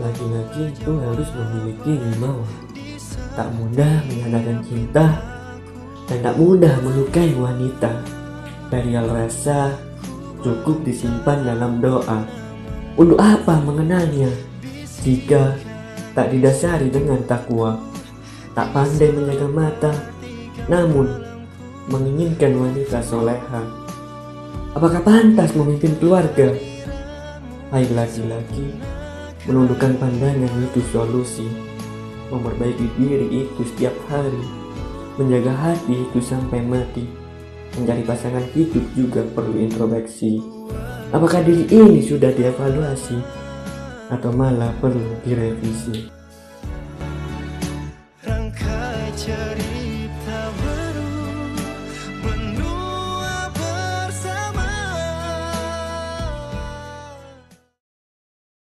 Laki-laki itu harus memiliki wibawa. Tak mudah menyatakan cinta dan tak mudah melukai wanita. Perial rasa cukup disimpan dalam doa. Untuk apa mengenalnya jika tak didasari dengan takwa? Tak pandai menjaga mata, namun menginginkan wanita soleha. Apakah pantas memimpin keluarga? Hai laki-laki, Menundukkan pandangan itu solusi. Memperbaiki diri itu setiap hari. Menjaga hati itu sampai mati. Mencari pasangan hidup juga perlu introspeksi. Apakah diri ini sudah dievaluasi atau malah perlu direvisi? Rangka cerita